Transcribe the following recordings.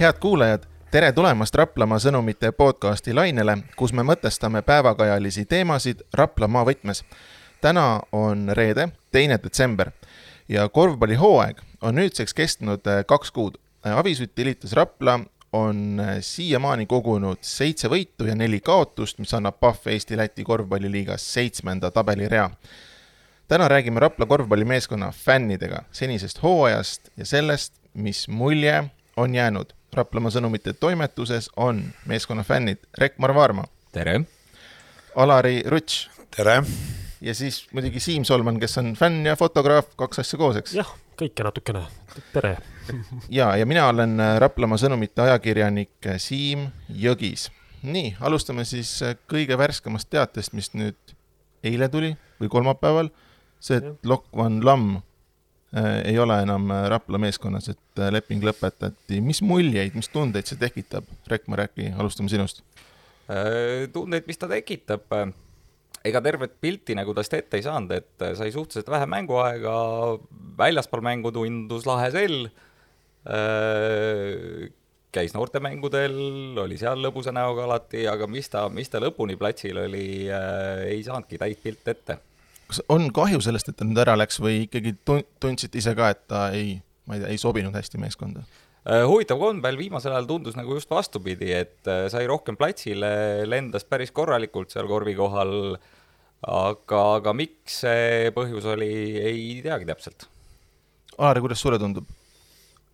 head kuulajad, tere tulemast Raplamaa sõnumite podcasti lainele, kus me mõtestame päevakajalisi teemasid Raplamaa võtmes. täna on reede, teine detsember ja korvpallihooaeg on nüüdseks kestnud eh, kaks kuud. Avisütt Tilitus Rapla on eh, siiamaani kogunud seitse võitu ja neli kaotust, mis annab Pahv Eesti-Läti korvpalliliigas seitsmenda tabelirea. täna räägime Rapla korvpallimeeskonna fännidega senisest hooajast ja sellest, mis mulje on jäänud. Raplamaa sõnumite toimetuses on meeskonna fännid Rekmar Vaarma. tere! Alari Rutš. tere! ja siis muidugi Siim Solman, kes on fänn ja fotograaf, kaks asja koos, eks? jah, kõike natukene, tere! ja, ja mina olen Raplamaa sõnumite ajakirjanik Siim Jõgis. nii, alustame siis kõige värskemast teatest, mis nüüd eile tuli või kolmapäeval, see, et Lokvan Lamm äh, ei ole enam Rapla meeskonnas, et äh, leping lõpetati. mis muljeid, mis tundeid see tekitab? Rekmar, äkki alustame sinust? tundeid, mis ta tekitab ega tervet pilti nagu tast ette ei saanud, et sai suhteliselt vähe mänguaega, väljaspool mängu tundus lahe sell, käis noortemängudel, oli seal lõbusa näoga alati, aga mis ta, mis ta lõpuni platsil oli, ei saanudki täit pilti ette. Kas on kahju sellest, et ta nüüd ära läks või ikkagi tundsite ise ka, et ta ei, ma ei tea, ei sobinud hästi meeskonda? huvitav kombel viimasel ajal tundus nagu just vastupidi, et sai rohkem platsile, lendas päris korralikult seal korvi kohal, aga, aga miks see põhjus oli, ei teagi täpselt. Aare, kuidas sulle tundub?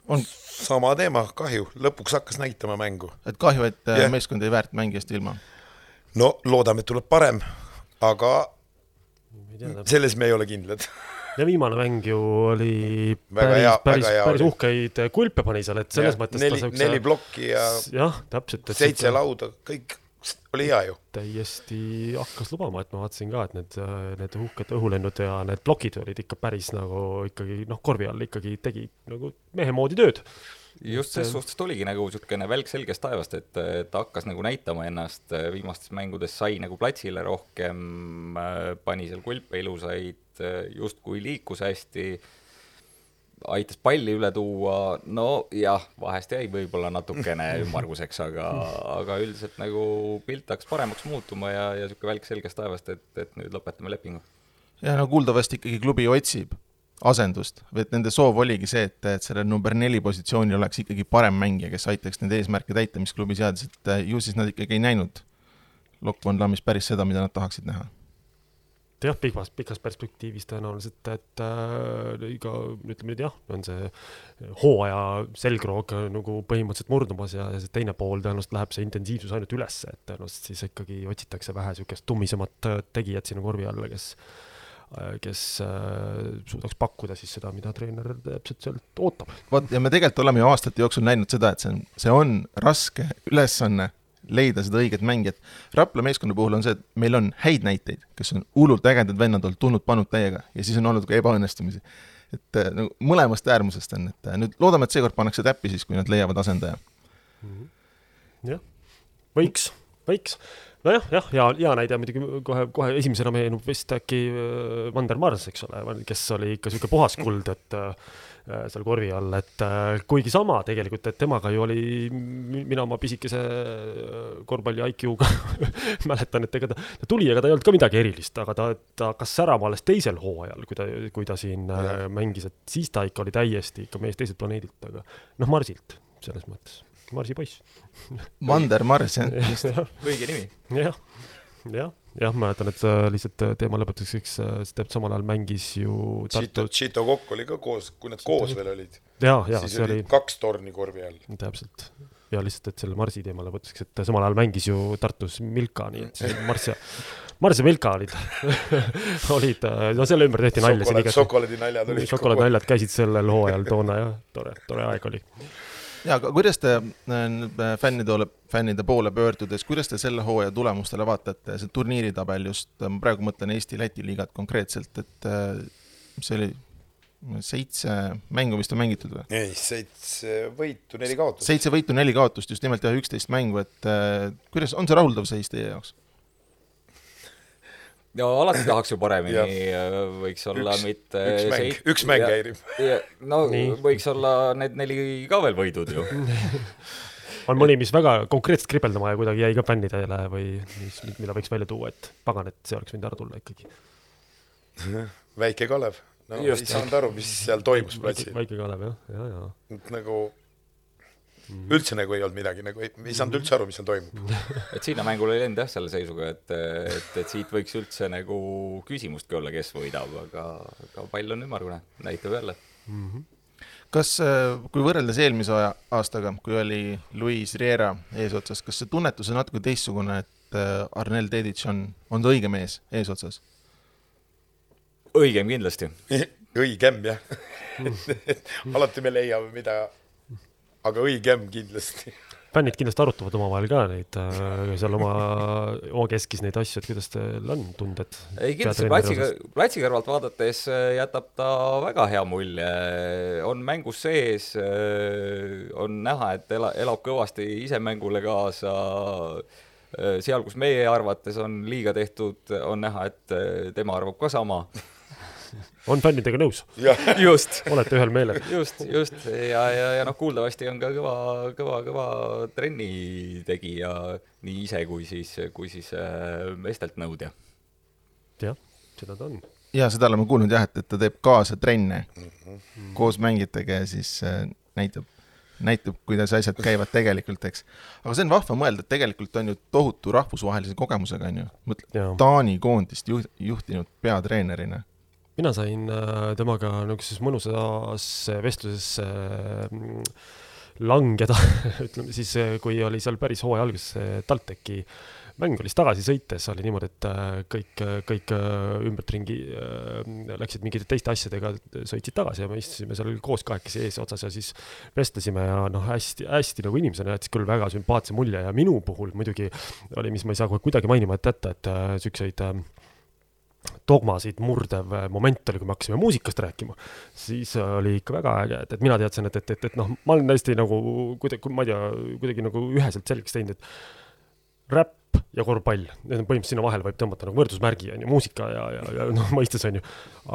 on sama teema, kahju, lõpuks hakkas näitama mängu. et kahju, et yeah. meeskond jäi väärt mängijast ilma? no loodame, et tuleb parem, aga selles me ei ole kindlad ja viimane mäng ju oli väga päris, päris, päris uhkeid kulpe pani seal, et selles ja, mõttes neli, siukse... neli plokki ja jah, täpselt. seitse siuke... lauda, kõik oli hea ju. täiesti hakkas lubama, et ma vaatasin ka, et need, need uhked õhulennud ja need plokid olid ikka päris nagu ikkagi noh, korvi all ikkagi tegi nagu mehe moodi tööd just ses suhtes tuligi nagu niisugune välk selgest taevast, et ta hakkas nagu näitama ennast viimastes mängudes, sai nagu platsile rohkem, pani seal kulpe ilusaid, justkui liikus hästi, aitas palli üle tuua, no jah, vahest jäi võib-olla natukene ümmarguseks, aga, aga üldiselt nagu pilt hakkas paremaks muutuma ja, ja niisugune välk selgest taevast, et, et nüüd lõpetame lepingu. ja no kuuldavasti ikkagi klubi otsib asendust või et nende soov oligi see, et, et sellel number neli positsioonil oleks ikkagi parem mängija, kes aitaks neid eesmärke täita, mis klubi seadis, et äh, ju siis nad ikkagi ei näinud Lokvan Lammis päris seda, mida nad tahaksid näha. jah, pikas, pikas perspektiivis tõenäoliselt, et äh, iga, ütleme nüüd jah, on see hooaja selgroog nagu põhimõtteliselt murdumas ja, ja see teine pool tõenäoliselt läheb see intensiivsus ainult ülesse, et tõenäoliselt siis ikkagi otsitakse vähe niisugust tummisemat tegijat sinna korvi alla, kes Äh, kes äh, suudaks pakkuda siis seda, mida treener täpselt sealt ootab. vot, ja me tegelikult oleme ju aastate jooksul näinud seda, et see on, see on raske ülesanne leida seda õiget mängijat. Rapla meeskonna puhul on see, et meil on häid näiteid, kes on hullult ägedad vennad olnud, tulnud, pannud täiega ja siis on olnud ka ebaõnnestumisi. et äh, nagu mõlemast äärmusest on, et nüüd loodame, et seekord pannakse täppi siis, kui nad leiavad asendaja. -hmm. jah, võiks, võiks nojah, jah, hea, hea näide muidugi kohe, kohe esimesena meenub vist äkki äh, Vander Mars, eks ole, kes oli ikka sihuke puhas kuld, et äh, seal korvi all, et äh, kuigi sama tegelikult, et temaga ju oli, mina oma pisikese korvpalli IQ-ga mäletan, et ega ta, ta tuli, ega ta ei olnud ka midagi erilist, aga ta, ta hakkas särama alles teisel hooajal, kui ta, kui ta siin ja. mängis, et siis ta ikka oli täiesti ikka mees teiselt planeedilt, aga noh, Marsilt selles mõttes Marsi poiss Vander Mars, jah. õige nimi. jah, jah, jah, ma mäletan, et äh, lihtsalt äh, teema lõpetuseks, äh, Stepp samal ajal mängis ju Tartu. Chito Kokk oli ka koos, kui nad koos veel olid. ja, ja siis oli kaks torni korvi all. täpselt ja lihtsalt, et selle Marsi teema lõpetuseks, et samal ajal mängis ju Tartus Milka, nii et see Marss ja Mars ja Milka olid olid, no selle ümber tehti nalja. šokolaadinaljad olid. šokolaadinaljad käisid sellel hooajal toona jah, tore, tore aeg oli ja aga kuidas te äh, fännide fännide poole pöördudes, kuidas te selle hooaja tulemustele vaatate, see turniiritabel just, ma praegu mõtlen Eesti-Läti liigat konkreetselt, et äh, mis see oli, seitse mängu vist on mängitud või? ei, seitse võitu, neli kaotust. seitse võitu, neli kaotust, just nimelt jah, üksteist mängu, et äh, kuidas, on see rahuldav seis teie jaoks? Ja alati tahaks ju paremini, võiks olla üks, mitte üks mäng seit-, üks mäng ja- häirib. no Nii. võiks olla need neli ka veel võidud ju. on mõni, mis väga konkreetselt kripeldama ja kuidagi jäi ka fännidele või mis, mida võiks välja tuua, et pagan, et see oleks võinud ära tulla ikkagi. väike Kalev, no Just. ei saanud aru, mis seal toimus platsil, väike Kalev jah, ja, ja. nagu üldse nagu ei olnud midagi, nagu ei, ei saanud üldse aru, mis seal toimub. et sinna mängule ei läinud jah selle seisuga, et, et, et siit võiks üldse nagu küsimustki olla, kes võidab, aga, aga pall on ümmargune, näitab jälle. kas, kui võrreldes eelmise aja- aastaga, kui oli Luis Riera eesotsas, kas see tunnetus on natuke teistsugune, et äh, Arnel Dedic on, on see õige mees eesotsas? õigem kindlasti. õigem jah. alati me leiame, mida, aga õigem kindlasti. fännid kindlasti arutavad omavahel ka neid äh, seal oma, omakeskis neid asju, et kuidas teil on tunded? ei kindlasti platsi, platsi kõrvalt vaadates äh, jätab ta väga hea mulje, on mängus sees, on näha, et ela-, elab kõvasti ise mängule kaasa, seal, kus meie arvates on liiga tehtud, on näha, et äh, tema arvab ka sama. On fännidega nõus, just, olete ühel meelel? just, just ja, ja, ja noh, kuuldavasti on ka kõva, kõva, kõva trenni tegija nii ise kui siis, kui siis äh, meestelt nõudja. jah, seda ta on. ja seda oleme kuulnud jah, et, et ta teeb kaasa trenne koos mängijatega ja siis äh, näitab, näitab, kuidas asjad käivad tegelikult, eks. aga see on vahva mõelda, et tegelikult on ju tohutu rahvusvahelise kogemusega, on ju. mõtle. Taani koondist juht, juhtinud peatreenerina. Mina sain äh, temaga niisuguses mõnusas vestluses äh, langeda, ütleme siis, kui oli seal päris hooaja alguses TalTechi mäng oli siis tagasi sõites oli niimoodi, et äh, kõik, kõik äh, ümbertringi äh, läksid mingite teiste asjadega, sõitsid tagasi ja me istusime seal koos kahekesi eesotsas ja siis vestlesime ja noh, hästi, hästi nagu inimesena jättis küll väga sümpaatse mulje ja minu puhul muidugi oli, mis ma ei saa kohe kuidagi mainimata jätta, et äh, siukseid äh, dogmasid murdev moment oli, kui me hakkasime muusikast rääkima, siis oli ikka väga äge, et, et mina teadsin, et, et, et, et noh, ma olen hästi nagu kuidagi, ma ei tea, kuidagi nagu üheselt selgeks teinud, et räpp ja korvpall, need on põhimõtteliselt sinna vahele võib tõmmata nagu võrdusmärgi on ju, muusika ja, ja, ja noh, mõistes on ju.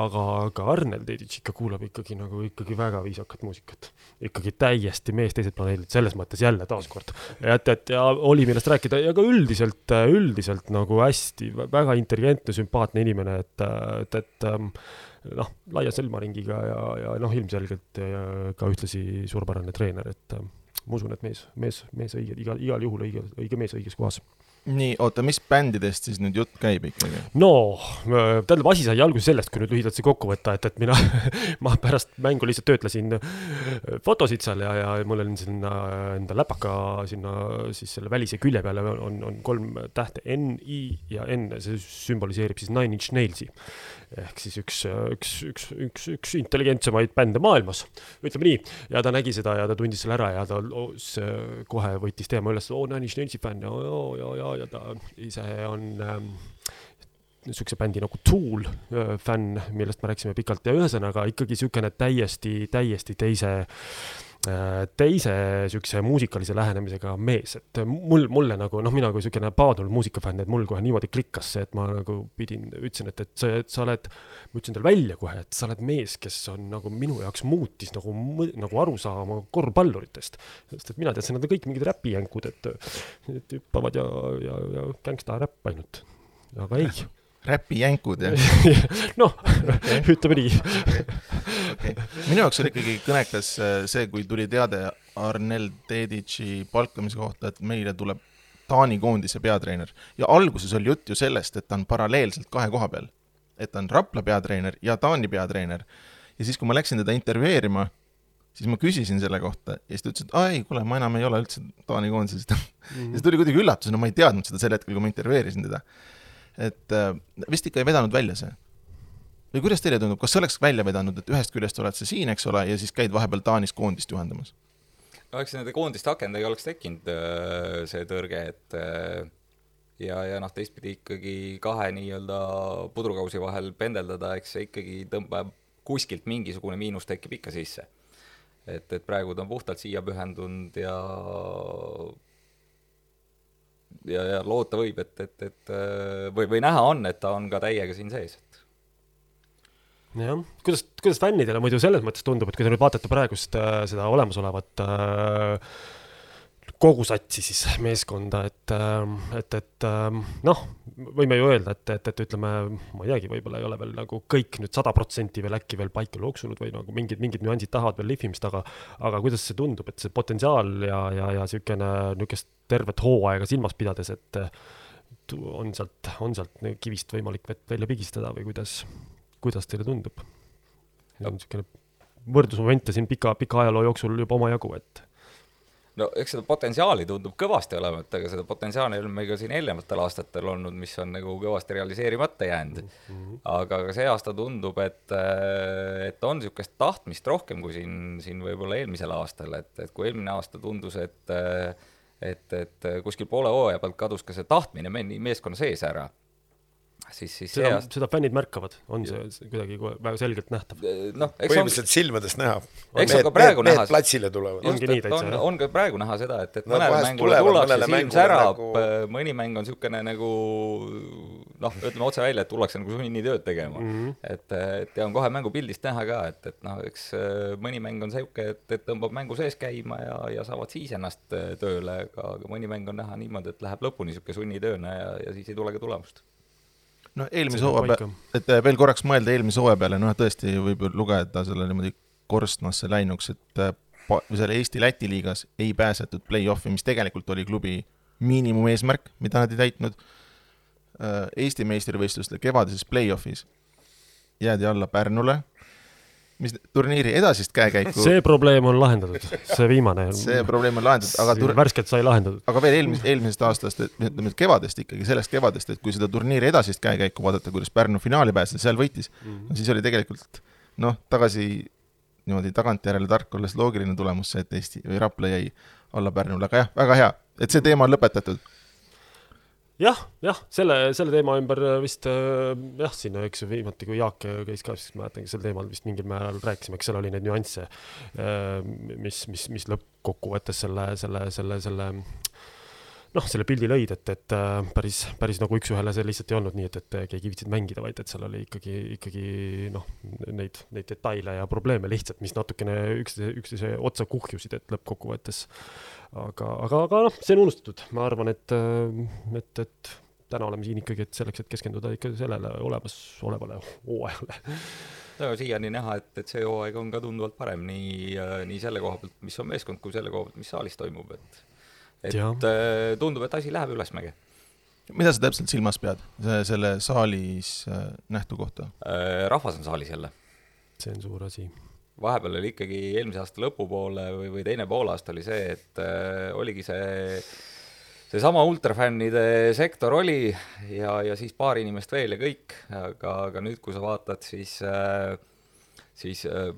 aga, aga Arnel Teditš ikka kuulab ikkagi nagu ikkagi väga viisakat muusikat. ikkagi täiesti mees teiselt planeedilt, selles mõttes jälle taaskord. et, et ja oli, millest rääkida ja ka üldiselt, üldiselt nagu hästi väga intelligentne, sümpaatne inimene, et, et, et noh, laia silmaringiga ja, ja noh, ilmselgelt ka ühtlasi suurepärane treener, et ma usun, et mees, mees, mees õige, igal, igal juhul õige, õige mees õiges kohas. nii, oota, mis bändidest siis nüüd jutt käib ikkagi? no tähendab, asi sai alguse sellest, kui nüüd lühidalt see kokku võtta, et, et mina, ma pärast mängu lihtsalt töötlesin fotosid seal ja, ja mul on sinna enda läpaka sinna siis selle välise külje peale on, on kolm tähte N, I ja N, see sümboliseerib siis Nine Inch Nailsi. ehk siis üks, üks, üks, üks, üks intelligentsemaid bände maailmas, ütleme nii. ja ta nägi seda ja ta tundis selle ära ja ta oh, kohe võttis teema üles, oo Nine Inch Nailsi fänn ja, ja, ja, ja, ja ta ise on ähm, niisuguse bändi nagu Tool äh, fänn, millest me rääkisime pikalt. Ja ühesõnaga ikkagi niisugune täiesti, täiesti teise, teise niisuguse muusikalise lähenemisega mees, et mul, mulle nagu noh, mina kui niisugune paadunud muusikafänn, et mul kohe niimoodi klikkas see, et ma nagu pidin, ütlesin, et, et sa, et sa oled, ma ütlesin talle välja kohe, et sa oled mees, kes on nagu minu jaoks muutis nagu, nagu arusaama korvpalluritest. sest et mina teadsin, nad on kõik mingid räpijänkud, et et hüppavad ja, ja, ja gängsta räpp ainult, aga ei räpijänkud jah? noh, ütleme nii. okay.. minu jaoks oli ikkagi kõnekas äh, see, kui tuli teade Arnel Teditši palkamise kohta, et meile tuleb Taani koondise peatreener ja alguses oli jutt ju sellest, et ta on paralleelselt kahe koha peal. et ta on Rapla peatreener ja Taani peatreener. ja siis, kui ma läksin teda intervjueerima, siis ma küsisin selle kohta ja siis ta ütles, et aa ei, kuule, ma enam ei ole üldse Taani koondises. ja see tuli kuidagi üllatusena, ma ei teadnud seda sel hetkel, kui ma intervjueerisin teda. Et äh, vist ikka ei vedanud välja see või kuidas teile tundub, kas see oleks välja vedanud, et ühest küljest oled sa siin, eks ole, ja siis käid vahepeal Taanis koondist juhendamas? no eks nende koondiste akendega oleks tekkinud äh, see tõrge, et äh, ja, ja noh, teistpidi ikkagi kahe nii-öelda pudrukausi vahel pendeldada, eks see ikkagi tõmbab kuskilt mingisugune miinus tekib ikka sisse. et, et praegu ta on puhtalt siia pühendunud ja ja, ja loota võib, et, et, et äh, või, või näha on, et ta on ka täiega siin sees, et. Jah, kuidas, kuidas fännidele muidu selles mõttes tundub, et kui te nüüd vaatate praegust äh, seda olemasolevat äh, kogu satsi siis meeskonda, et, et, et noh, võime ju öelda, et, et, et ütleme, ma ei teagi, võib-olla ei ole veel nagu kõik nüüd sada protsenti veel äkki veel paika loksunud või nagu mingid, mingid nüansid tahavad veel lihvimist, aga aga kuidas see tundub, et see potentsiaal ja, ja, ja niisugune, niisugust tervet hooaega silmas pidades, et on sealt, on sealt kivist võimalik vett välja pigistada või kuidas, kuidas teile tundub? niisugune võrdlusmomente siin pika, pika ajaloo jooksul juba omajagu, et no eks seda potentsiaali tundub kõvasti olevat, aga seda potentsiaali on meil ka siin eelnevatel aastatel olnud, mis on nagu kõvasti realiseerimata jäänud mm. -hmm. aga ka see aasta tundub, et, et on niisugust tahtmist rohkem kui siin, siin võib-olla eelmisel aastal, et, et kui eelmine aasta tundus, et et, et kuskil poole hooaja pealt kadus ka see tahtmine meeskonna sees ära siis, siis seda, aast... seda fännid märkavad, on see, see kuidagi väga selgelt nähtav? noh, põhimõtteliselt on... silmadest näha. eks on ka praegu näha. platsile tulevad. ongi nii täitsa, jah? on ka praegu näha seda, et, et no, mõnele mängule tullakse, silm särab nagu..., mõni mäng on niisugune nagu noh, ütleme otse välja, et tullakse nagu sunnitööd tegema mm. -hmm. et, et ja on kohe mängupildist näha ka, et, et noh, eks äh, mõni mäng on niisugune, et, et tõmbab mängu sees käima ja, ja saavad siis ennast äh, tööle, aga, aga mõni mäng on näha niimoodi, et läheb lõpuni niisugune sunnitööna ja, ja siis ei tulegi tulemust no eelmise hooaja peale, et äh, veel korraks mõelda eelmise hooaja peale, noh tõesti võib ju lugeda selle niimoodi korstnasse läinuks, et äh, või selle Eesti-Läti liigas ei pääsetud play-off'i, mis tegelikult oli klubi miinimumeesmärk, mida nad ei täitnud. Äh, Eesti meistrivõistluste kevadises play-off'is jäädi alla Pärnule mis turniiri edasist käekäiku. see probleem on lahendatud, see viimane. see probleem on lahendatud, aga tur... värskelt sai lahendatud. aga veel eelmisest, eelmisest aastast, ütleme, et kevadest ikkagi, sellest kevadest, et kui seda turniiri edasist käekäiku vaadata, kuidas Pärnu finaali pääses, seal võitis mm, -hmm. no siis oli tegelikult noh, tagasi niimoodi tagantjärele tark olles loogiline tulemus see, et Eesti või Rapla jäi alla Pärnule, aga jah, väga hea, et see teema on lõpetatud jah, jah, selle, selle teema ümber vist äh, jah, siin eks ju viimati, kui Jaak käis ka, siis mäletan, sel teemal vist mingil määral rääkisime, eks seal oli neid nüansse, äh, mis, mis, mis lõppkokkuvõttes selle, selle, selle, selle noh, selle pildi lõid, et, et äh, päris, päris nagu üks-ühele see lihtsalt ei olnud nii, et, et keegi ei viitsinud mängida, vaid et seal oli ikkagi, ikkagi noh, neid, neid detaile ja probleeme lihtsalt, mis natukene üksteise, üksteise otsa kuhjusid, et lõppkokkuvõttes. Aga, aga, aga noh, see on unustatud, ma arvan, et, äh, et, et täna oleme siin ikkagi, et selleks, et keskenduda ikka sellele olemasolevale hooajale. No siiani näha, et, et see hooaeg on ka tunduvalt parem nii, äh, nii selle koha pealt, mis on meeskond, kui selle koha pealt, mis saalis toimub, et et ja. Äh, tundub, et asi läheb ülesmäge. mida sa täpselt silmas pead, selle saalis nähtu kohta? rahvas on saalis jälle. see on suur asi vahepeal oli ikkagi eelmise aasta lõpupoole või, või teine poolaasta oli see, et äh, oligi see seesama ultrafännide sektor oli ja, ja siis paar inimest veel ja kõik, aga, aga nüüd, kui sa vaatad, siis äh,, siis äh,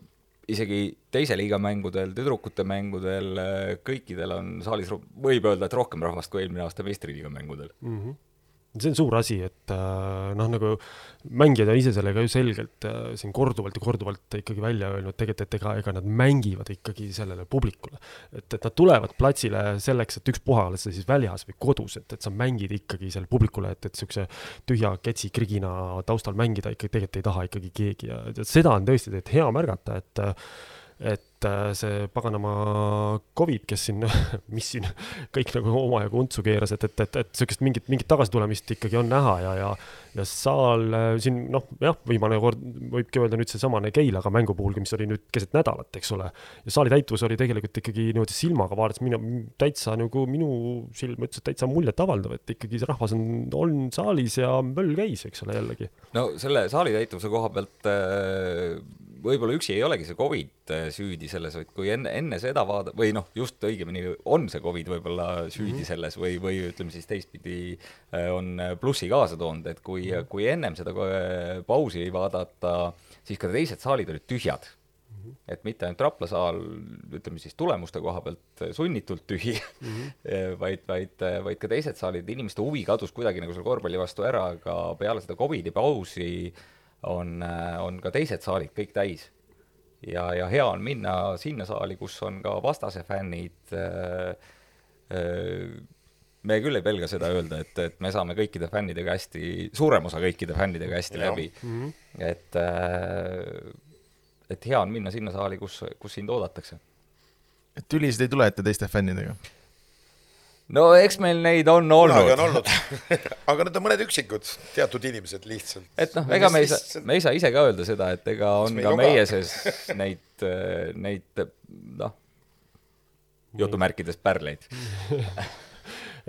isegi teise liiga mängudel, tüdrukute mängudel äh,, kõikidel on saalis, võib öelda, et rohkem rahvast kui eelmine aasta meistriliiga mängudel mm. -hmm see on suur asi, et äh, noh, nagu mängijad on ise sellega ju selgelt äh, siin korduvalt ja korduvalt ikkagi välja öelnud tegelikult, et ega, ega nad mängivad ikkagi sellele publikule. et, et nad tulevad platsile selleks, et ükspuha, oled sa siis väljas või kodus, et, et sa mängid ikkagi sellele publikule, et, et niisuguse tühja ketsi krigina taustal mängida ikkagi tegelikult ei taha ikkagi keegi ja seda on tõesti tegelikult hea märgata, et et äh, see paganama Covid, kes siin, mis siin kõik nagu omajagu untsu keeras, et, et, et, et niisugust mingit, mingit tagasitulemist ikkagi on näha ja, ja ja saal äh, siin noh, jah, viimane kord võibki öelda nüüd seesamane Keilaga mängu puhulgi, mis oli nüüd keset nädalat, eks ole. ja saali täituvus oli tegelikult ikkagi niimoodi silmaga vaadates minu, täitsa nagu minu silm ütles, et täitsa muljetavaldav, et ikkagi see rahvas on, on saalis ja möll käis, eks ole, jällegi. no selle saali täituvuse koha pealt äh võib-olla üksi ei olegi see Covid äh, süüdi selles, vaid kui enne, enne seda vaada- või noh, just õigemini on see Covid võib-olla süüdi mm -hmm. selles või, või ütleme siis teistpidi äh, on plussi kaasa toonud, et kui mm, -hmm. kui ennem seda äh, pausi vaadata, siis ka teised saalid olid tühjad mm. -hmm. et mitte ainult Rapla saal, ütleme siis tulemuste koha pealt sunnitult tühi mm, -hmm. vaid, vaid, vaid ka teised saalid, inimeste huvi kadus kuidagi nagu selle korvpalli vastu ära, aga peale seda Covidi pausi äh, on, äh, on ka teised saalid kõik täis. ja, ja hea on minna sinna saali, kus on ka vastase fännid äh,, äh, me küll ei pelga seda öelda, et, et me saame kõikide fännidega hästi, suurem osa kõikide fännidega hästi ja. läbi mm. -hmm. et, et hea on minna sinna saali, kus, kus sind oodatakse. et tülisid ei tule ette teiste fännidega? No eks meil neid on olnud. on olnud aga need on mõned üksikud, teatud inimesed lihtsalt. et noh, ega me ei saa, me ei saa ise ka öelda seda, et ega on ka meie sees neid, neid noh, jutumärkides pärleid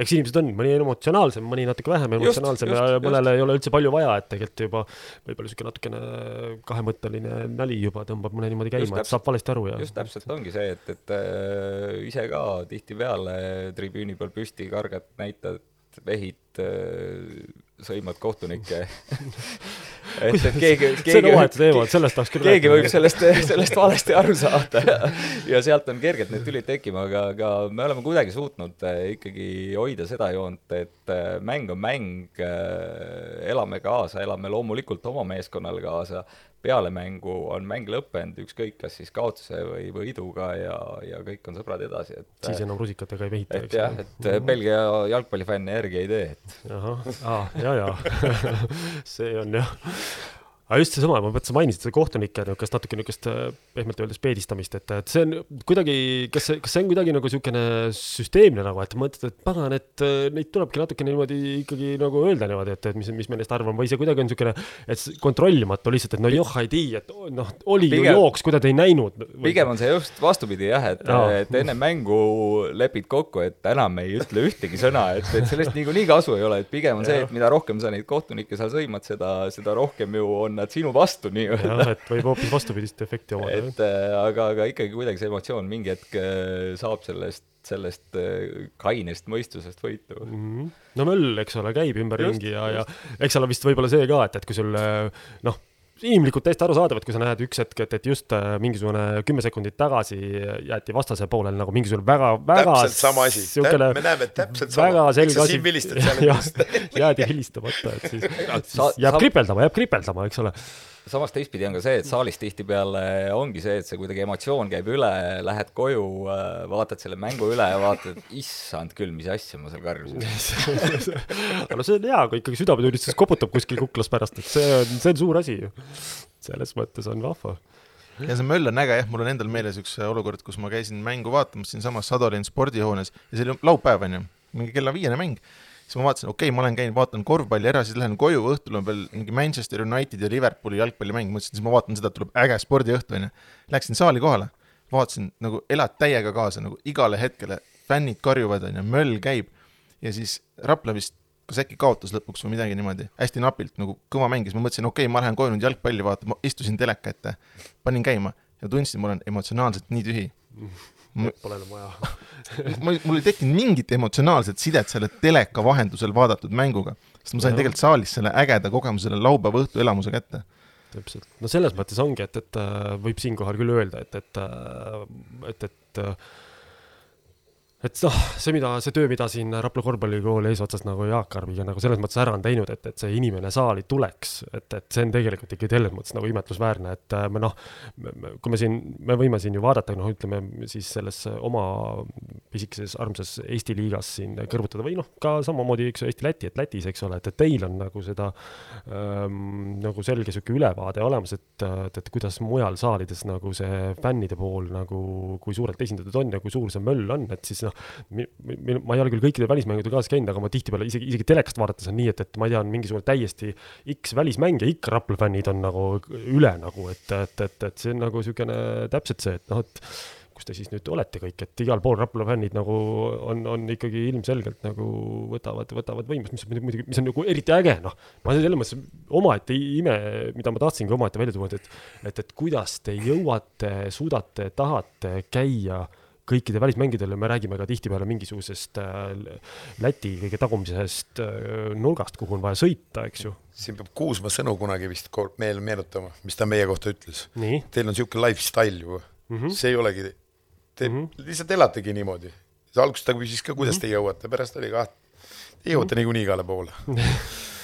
eks inimesed on, mõni on emotsionaalsem, mõni natuke vähem emotsionaalsem just, ja mõnele ei ole üldse palju vaja, et tegelikult juba võib-olla niisugune natukene kahemõtteline nali juba tõmbab mõne niimoodi käima, et saab valesti aru ja. just täpselt ongi see, et, et äh, ise ka tihtipeale tribüüni peal püsti kargad näitad, vehid äh, sõimad kohtunikke. Et, et keegi, keegi see on omaette teema, et sellest tahaks küll keegi võib sellest, sellest valesti aru saada. Ja, ja sealt on kergelt need tülid tekkima, aga, aga me oleme kuidagi suutnud äh, ikkagi hoida seda joont, et äh, mäng on mäng, äh, elame kaasa, elame loomulikult oma meeskonnale kaasa, peale mängu on mäng lõppenud, ükskõik kas siis kaotuse või võiduga ja, ja kõik on sõbrad edasi, et siis enam rusikatega ei vehita, eks. jah, et -hmm. Belgia jalgpallifänne järgi ei tee, et ahah, aa, ja, ja see on jah aga just seesama, ma mõtlesin, mainisid seda kohtunike niisugust natuke niisugust äh, pehmelt öeldes peedistamist, et, et see on kuidagi, kas see, kas see on kuidagi nagu niisugune süsteemne nagu, et mõtled, et pagan, et äh, neid tulebki natuke niimoodi ikkagi nagu öelda niimoodi, et, et mis, mis me neist arvame või see kuidagi on niisugune, et kontrollimatu lihtsalt, et no joh, ei tea, et noh, oli pigem, ju jooks, kui ta ei näinud. pigem on see just vastupidi jah, et, et enne mängu lepid kokku, et enam ei ütle ühtegi sõna, et, et sellest niikuinii kasu ei ole, et pigem on see, et mida rohkem sa neid kohtunikke seal sõimad, seda, seda rohkem ju on nad sinu vastu nii-öelda. jah, et võib hoopis vastupidist efekti omada. et äh, aga, aga ikkagi kuidagi see emotsioon mingi hetk äh, saab sellest, sellest äh, kainest mõistusest võitu mm. -hmm. no möll, eks ole, käib ümberringi ja, ja eks seal on vist võib-olla see ka, et, et kui sul noh, inimlikult täiesti arusaadav, et kui sa näed üks hetk, et, et just äh, mingisugune kümme sekundit tagasi jäeti vastase poolel nagu mingisugune väga, väga täpselt sama asi, me näeme täpselt sama. selge asi. siin vilistad, seal jäädi vilistamata, et siis jääb kripeldama, jääb kripeldama, eks ole samas teistpidi on ka see, et saalis tihtipeale ongi see, et see kuidagi emotsioon käib üle, lähed koju, äh, vaatad selle mängu üle ja vaatad, issand küll, mis asja ma seal karjusin. No see on hea, kui ikkagi südametunnistus koputab kuskil kuklas pärast, et see on, see on suur asi ju. selles mõttes on vahva. Ja see möll on äge jah, mul on endal meeles üks olukord, kus ma käisin mängu vaatamas siinsamas Sadolin spordihoones ja see oli laupäev onju, mingi kella viiene mäng siis ma vaatasin, okei okay,, ma olen käinud, vaatan korvpalli ära, siis lähen koju, õhtul on veel mingi Manchester United ja Liverpooli jalgpallimäng, mõtlesin, siis ma vaatan seda, tuleb äge spordiõhtu, onju. Läksin saali kohale, vaatasin nagu elad täiega kaasa nagu igale hetkele, fännid karjuvad, onju, möll käib. Ja siis Rapla vist kas äkki kaotas lõpuks või midagi niimoodi, hästi napilt nagu kõva mängis, ma mõtlesin, okei okay,, ma lähen koju nüüd jalgpalli vaatama, istusin teleka ette, panin käima ja tundsin, ma olen emotsionaalselt nii tühi Pole enam vaja. mul, mul ei tekkinud mingit emotsionaalset sidet selle teleka vahendusel vaadatud mänguga, sest ma sain tegelikult saalis selle ägeda kogemuse, selle laupäeva õhtu elamuse kätte. Täpselt, no selles mõttes ongi, et, et äh, võib siinkohal küll öelda, et, et, äh, et, et äh, et noh, see, mida, see töö, mida siin Rapla korvpallikooli eesotsas nagu Jaak Arviga nagu selles mõttes ära on teinud, et, et see inimene saali tuleks, et, et see on tegelikult ikkagi selles mõttes nagu imetlusväärne, et äh, me noh, kui me siin, me võime siin ju vaadata, noh, ütleme siis selles oma pisikeses armsas Eesti liigas siin kõrvutada või noh, ka samamoodi, eks ju, Eesti-Läti, et Lätis, eks ole, et, et teil on nagu seda ähm, nagu selge niisugune ülevaade olemas, et, et, et kuidas mujal saalides nagu see fännide pool nagu, kui suurelt esindatud on ja kui suur see möll on, et siis noh, noh, ma ei ole küll kõikide välismängude kaasas käinud, aga ma tihtipeale isegi, isegi telekast vaadates on nii, et, et ma ei tea, on mingisugune täiesti X välismäng ja ikka Rapla fännid on nagu üle nagu, et, et, et, et see on nagu niisugune täpselt see, et noh, et kus te siis nüüd olete kõik, et igal pool Rapla fännid nagu on, on ikkagi ilmselgelt nagu võtavad, võtavad võimust, mis muidugi, mis on nagu eriti äge, noh. ma selles mõttes omaette ime, mida ma tahtsingi omaette välja tuua, et, et, et kuidas te jõuate, suudate, tahate käia äh, kõikide välismängijatele me räägime ka tihtipeale mingisugusest äh, Läti kõige tagumisest äh, nurgast, kuhu on vaja sõita, eks ju. siin peab Kuusma sõnu kunagi vist meel meenutama, mis ta meie kohta ütles. Teil on niisugune lifestyle ju mm, -hmm. see ei olegi, te mm -hmm. lihtsalt elategi niimoodi. alguses ta küsis ka, kuidas mm -hmm. te jõuate, pärast oli kah, te jõuate mm -hmm. niikuinii igale poole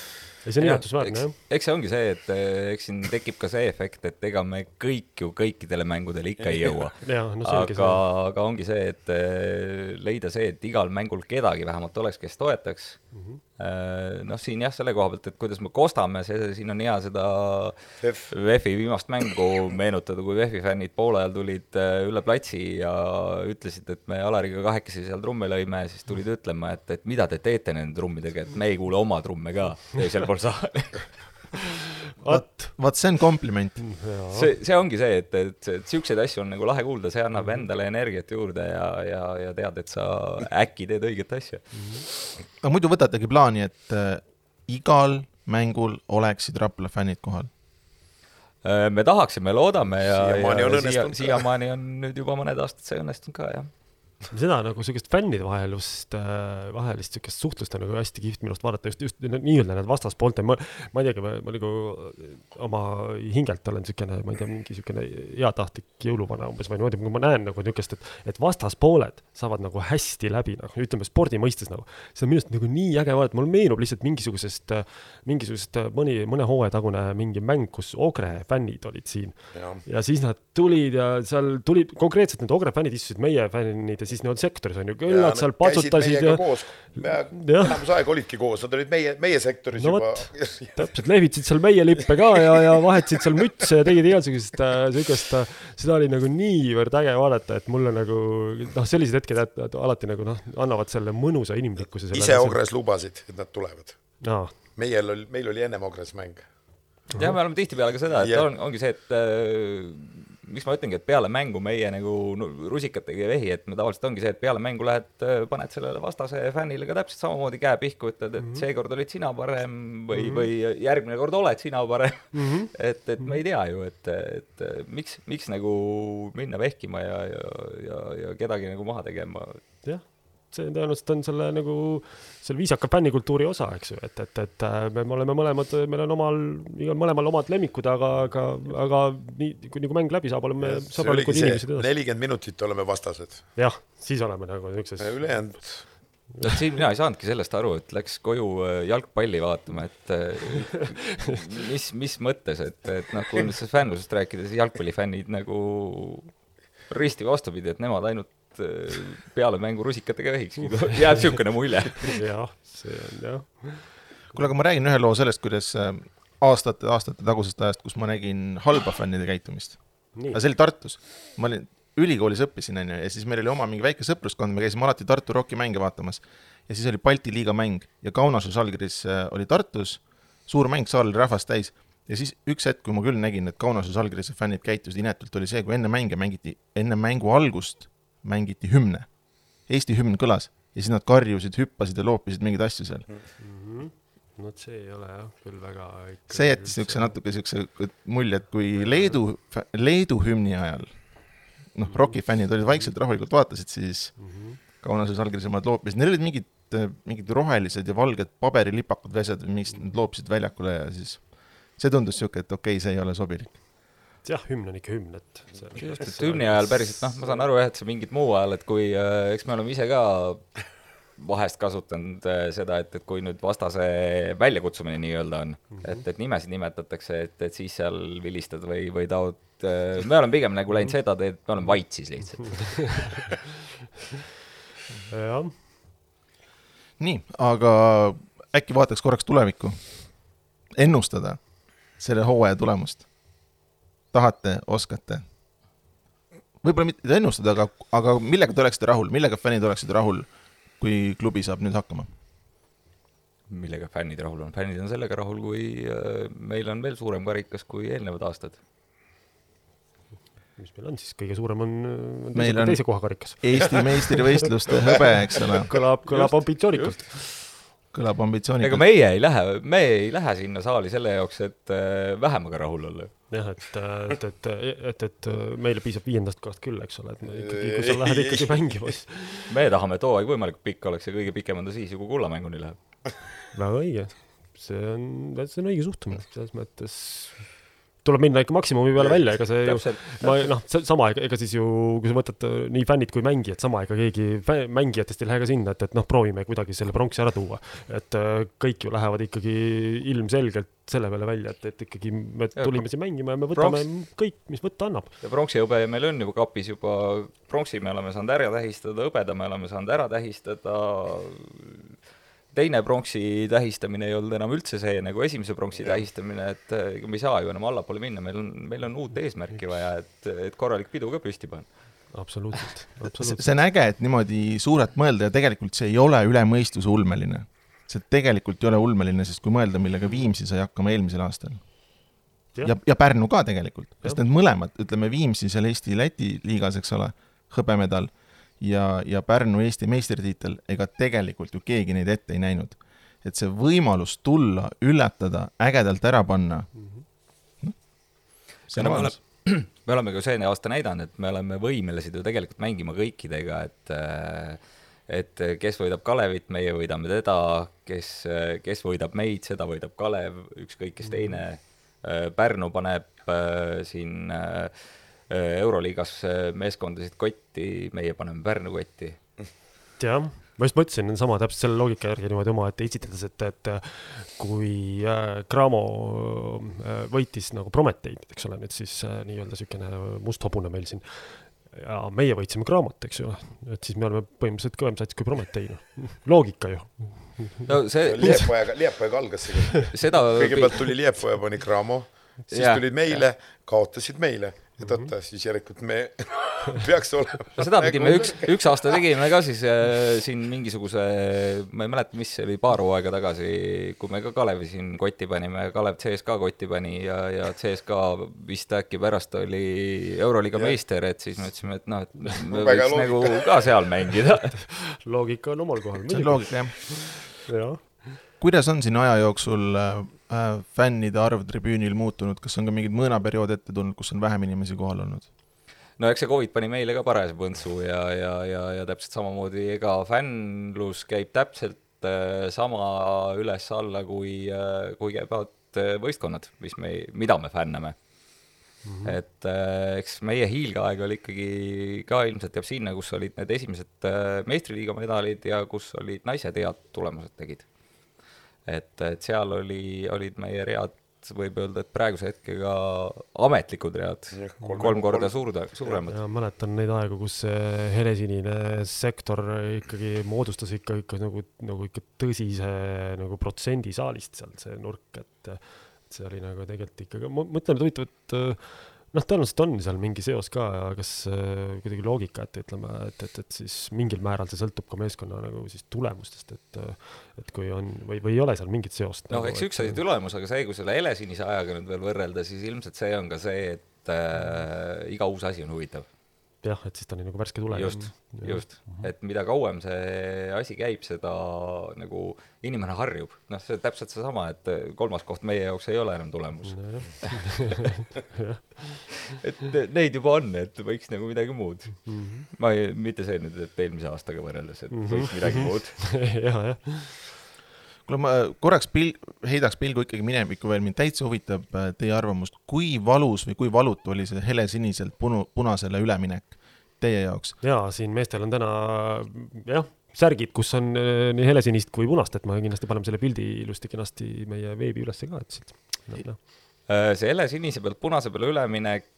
see on imetlusväärne, jah. eks see ongi see, et eh, eks siin tekib ka see efekt, et ega me kõik ju kõikidele mängudele ikka ei jõua no, aga, aga ongi see, et eh, leida see, et igal mängul kedagi vähemalt oleks, kes toetaks mm. -hmm noh, siin jah, selle koha pealt, et kuidas me kostame, see, siin on hea seda VEF-i viimast mängu meenutada, kui VEF-i fännid poole ajal tulid äh, üle platsi ja ütlesid, et me Alariga kahekesi seal trumme lõime, siis tulid ütlema, et, et mida te teete nende trummidega, et me ei kuule oma trumme ka. Teisel pool saali vot, vot see on kompliment. see, see ongi see, et, et, et siukseid asju on nagu lahe kuulda, see annab mhm. endale energiat juurde ja, ja, ja tead, et sa äkki teed õiget asja. Mhm. aga muidu võtategi plaani, et äh, igal mängul oleksid Rapla fännid kohal? Äh, me tahaksime, loodame ja siiamaani on õnnestunud siia, siiamaani on nüüd juba mõned aastad see õnnestunud ka, jah seda nagu sihukest fännide vahelust, äh, vahelist sihukest suhtlust on nagu hästi kihvt minu arust vaadata just, just nii-öelda need vastaspoolte, ma, ma ei teagi, ma, nagu oma hingelt olen siukene, ma ei tea, mingi siukene heatahtlik jõuluvana umbes või niimoodi, kui ma näen nagu niukest, et, et vastaspooled saavad nagu hästi läbi, noh, ütleme spordi mõistes nagu. see on minu arust nagu nii äge vaadata, mul meenub lihtsalt mingisugusest, mingisugusest mõni, mõne hooaja tagune mingi mäng, kus Ogre fännid olid siin. ja siis nad tulid ja seal tulid konkreetselt need Ogre fännid istusid meie fännide ja siis nad sektoris on ju, küll nad seal patsutasid ja. enamus aega olidki koos, nad olid meie, meie sektoris no, juba. täpselt, lehvitasid seal meie lippe ka ja, ja vahetasid seal mütse ja tegid igasugust äh, siukest, äh, seda oli nagu niivõrd äge vaadata, et mulle nagu noh, sellised hetked alati nagu noh, annavad selle mõnusa inimlikkuse. ise Ogres lubasid, et nad tulevad no.. meil oli, meil oli ennem Ogres mäng. jah, me oleme tihtipeale ka seda, et ja. on, ongi see, et äh, miks ma ütlengi, et peale mängu meie nagu no, rusikatega ei vehi, et me tavaliselt ongi see, et peale mängu lähed, äh, paned sellele vastase fännile ka täpselt samamoodi käe pihku, ütled, et mm -hmm. seekord olid sina parem või mm, -hmm. või järgmine kord oled sina parem mm. -hmm. et, et me ei tea ju, et, et miks, miks nagu minna vehkima ja, ja, ja, ja kedagi nagu maha tegema. jah see tõenäoliselt on selle nagu, selle viisaka fännikultuuri osa, eks ju, et, et, et äh, me, me oleme mõlemad, meil on omal, igal mõlemal omad lemmikud, aga, aga, aga nii, kui nagu mäng läbi saab, oleme sõbralikud inimesed edasi. nelikümmend minutit oleme vastased. jah, siis oleme nagu niisuguses. ülejäänud vot siin mina ei saanudki sellest aru, et läks koju äh, jalgpalli vaatama, et äh, mis, mis mõttes, et, et noh, kui nüüd sellest fännlusest rääkida, siis jalgpallifännid nagu risti vastupidi, et nemad ainult Äh, peale mängu rusikatega vehikski, jääb niisugune mulje. jah, see on jah. kuule, aga ma räägin ühe loo sellest, kuidas äh, aastate, aastate tagusest ajast, kus ma nägin halba fännide käitumist. aga see oli Tartus, ma olin, ülikoolis õppisin, on ju, ja siis meil oli oma mingi väike sõpruskond, me käisime alati Tartu Rocki mänge vaatamas. ja siis oli Balti liiga mäng ja Kaunases Žalgiris äh, oli Tartus, suur mäng, saal oli rahvast täis ja siis üks hetk, kui ma küll nägin, et Kaunase Žalgirise fännid käitusid inetult, oli see, kui enne mänge mängiti, enne mängu algust mängiti hümne. Eesti hümn kõlas ja siis nad karjusid, hüppasid ja loopisid mingeid asju seal mm. -hmm. no see ei ole jah, küll väga see jättis niisuguse natuke niisuguse mulje, et kui Leedu, Leedu hümni ajal noh, rokifännid olid vaikselt rahulikult vaatasid, siis mm -hmm. Kaunases allkirjas omad loopisid, neil olid mingid, mingid rohelised ja valged paberilipakad või asjad, mis nad loopisid väljakule ja siis see tundus niisugune, et okei okay,, see ei ole sobilik jah, hümn on ikka hümn, et just, et hümni ajal päriselt noh, ma saan aru jah, et see mingit muu ajal, et kui äh, eks me oleme ise ka vahest kasutanud äh, seda, et, et kui nüüd vastase väljakutsumine nii-öelda on mm, -hmm. et, et nimesid nimetatakse, et, et siis seal vilistad või, või taod äh,, me oleme pigem nagu läinud seda teed, me oleme vait siis lihtsalt. Jah. nii, aga äkki vaataks korraks tulevikku, ennustada selle hooaja tulemust tahate, oskate? võib-olla mitte ennustada, aga, aga millega te oleksite rahul, millega fännid oleksid rahul, kui klubi saab nüüd hakkama? millega fännid rahul on? fännid on sellega rahul, kui äh, meil on veel suurem karikas kui eelnevad aastad. mis meil on siis, kõige suurem on, on meil on teise koha karikas. Eesti meistrivõistluste hõbe, eks ole. kõlab, kõlab ambitsioonikalt kõlab ambitsioonikalt. ega meie ei lähe, me ei lähe sinna saali selle jaoks, et äh, vähemaga rahul olla. jah, et, et, et, et, et meile piisab viiendast kohast küll, eks ole, et me ikkagi, kui sa lähed ikkagi mängima, siis me tahame, et hooaeg võimalikult pikk oleks ja kõige pikem on ta siis ju, kui kullamänguni läheb. väga õige, see on, see on õige suhtumine, selles mõttes tuleb minna ikka maksimumi peale välja, ega see ju, ma noh, sama, ega siis ju, kui sa võtad äh, nii fännid kui mängijad, sama, ega keegi mängijatest ei lähe ka sinna, et, et noh, proovime kuidagi selle pronksi ära tuua. et äh, kõik ju lähevad ikkagi ilmselgelt selle peale välja, et, et ikkagi me tulime siin mängima ja me võtame pronks... kõik, mis võtta annab. ja pronksi hõbe meil on juba kapis juba, pronksi me oleme saanud ära tähistada, hõbeda me oleme saanud ära tähistada teine pronksi tähistamine ei olnud enam üldse see nagu esimese pronksi tähistamine, et ega me ei saa ju enam allapoole minna, meil on, meil on uut eesmärki vaja, et, et korralik pidu ka püsti panna absoluutselt, absoluutselt. see on äge, et niimoodi suurelt mõelda ja tegelikult see ei ole üle mõistuse ulmeline. see tegelikult ei ole ulmeline, sest kui mõelda, millega Viimsi sai hakkama eelmisel aastal. ja, ja, ja Pärnu ka tegelikult, sest need mõlemad, ütleme Viimsi seal Eesti-Läti liigas, eks ole, hõbemedal ja, ja Pärnu Eesti meistritiitel, ega tegelikult ju keegi neid ette ei näinud. et see võimalus tulla, üllatada, ägedalt ära panna no,, see on olemas me oleme ka see aasta näidanud, et me oleme võimelised ju tegelikult mängima kõikidega, et et kes võidab Kalevit, meie võidame teda, kes, kes võidab meid, seda võidab Kalev, ükskõik kes teine. Pärnu paneb äh, siin äh, Äh, Euroliigas äh, meeskondasid kotti, meie paneme Pärnu kotti. jah, ma just mõtlesin sama täpselt selle loogika järgi niimoodi omaette esitledes, et, et kui äh, Cramo äh, võitis nagu Prometeid, eks ole, nüüd siis äh, nii-öelda niisugune must hobune meil siin. Ja meie võitsime Cramot, eks ju, et siis me oleme põhimõtteliselt kõvem sats kui Prometei, noh, loogika ju. no see Liepojaga, Liepojaga algas see seda kõigepealt tuli Liepoja, pani Cramo, siis ja, tulid meile, kaotasid meile et oota, siis järelikult me peaks olema. no seda pidime üks, üks aasta tegime ka siis äh, siin mingisuguse, ma ei mäleta, mis see oli, paar hooaega tagasi, kui me ka Kalevi siin kotti panime, Kalev CSKA kotti pani ja, ja CSKA vist äkki pärast oli Euroliiga meister, et siis me ütlesime, et noh, et me võiks loogika. nagu ka seal mängida loogika on omal kohal. see on loogika, jah ja. kuidas on siin aja jooksul äh, fännide arv tribüünil muutunud, kas on ka mingeid mõõnaperioode ette tulnud, kus on vähem inimesi kohal olnud? no eks see Covid pani meile ka parajase põntsu ja, ja, ja, ja täpselt samamoodi, ega fännlus käib täpselt äh, sama üles-alla, kui äh,, kui käivad äh, võistkonnad, mis me, mida me fänname Mm -hmm. et äh, eks meie hiilgeaeg oli ikkagi ka ilmselt jääb sinna, kus olid need esimesed äh, meistriliiga medalid ja kus olid naised head tulemused tegid et, et seal oli, olid meie read, võib öelda, et praeguse hetkega ametlikud read ja, kolm, kolm korda suurda, suuremad. mäletan neid aegu, kus see helesinine sektor ikkagi moodustas ikka, ikka nagu, nagu ikka tõsise nagu protsendi saalist sealt see nurk, et see oli nagu tegelikult ikkagi, ma mõtlen, et huvitav, et noh, tõenäoliselt on seal mingi seos ka, kas äh, kuidagi loogika, et ütleme, et, et, et siis mingil määral see sõltub ka meeskonna nagu siis tulemustest, et et kui on või, või ei ole seal mingit seost. noh nagu,, eks üks asi tulemus, aga see, kui selle helesinise ajaga nüüd veel võrrelda, siis ilmselt see on ka see, et äh, iga uus asi on huvitav jah, et siis ta oli nagu värske tule. just, just, mhm. et mida kauem see asi käib, seda nagu inimene harjub, noh, see täpselt seesama, et kolmas koht meie jaoks ei ole enam tulemus et neid juba on, et võiks nagu midagi muud mm. -hmm. ma ei, mitte see nüüd, et eelmise aastaga võrreldes, et mm -hmm. võiks midagi muud ja, jah kuule, ma korraks pil-, heidaks pilgu ikkagi minevikku veel, mind täitsa huvitab äh, teie arvamust, kui valus või kui valutu oli see helesiniselt punu-, punasele üleminek teie jaoks? jaa, siin meestel on täna jah, särgid, kus on äh, nii helesinist kui punast, et me kindlasti paneme selle pildi ilusti kenasti meie veebi ülesse ka, et siit no,. No. Äh, see helesinise pealt punase peale üleminek,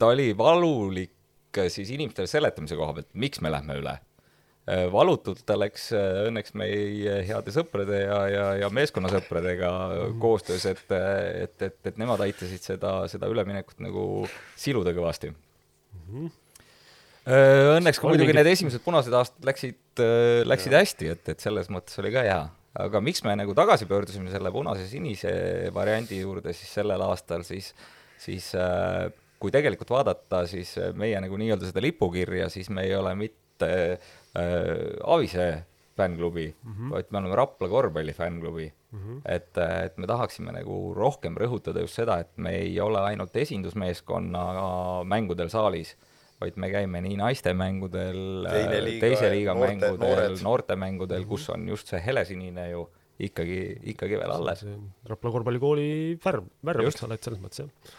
ta oli valulik siis inimestele seletamise koha pealt, miks me lähme üle valutult ta läks äh, õnneks meie heade sõprade ja, ja, ja meeskonnasõpradega mm. koostöös, et, et, et, et nemad aitasid seda, seda üleminekut nagu siluda kõvasti mm. -hmm. Õnneks ka muidugi need esimesed punased aastad läksid, läksid ja. hästi, et, et selles mõttes oli ka hea. aga miks me nagu tagasi pöördusime selle punase-sinise variandi juurde siis sellel aastal, siis, siis kui tegelikult vaadata, siis meie nagu nii-öelda seda lipukirja, siis me ei ole mitte äh, Avise fännklubi mm, -hmm. vaid me oleme Rapla korvpalli fännklubi mm. -hmm. et, et me tahaksime nagu rohkem rõhutada just seda, et me ei ole ainult esindusmeeskonna mängudel saalis, vaid me käime nii naistemängudel, teise liiga noorte, mängudel, noortemängudel mm, -hmm. kus on just see helesinine ju ikkagi, ikkagi veel alles. Rapla korvpallikooli värv, värv, eks ole, et selles mõttes jah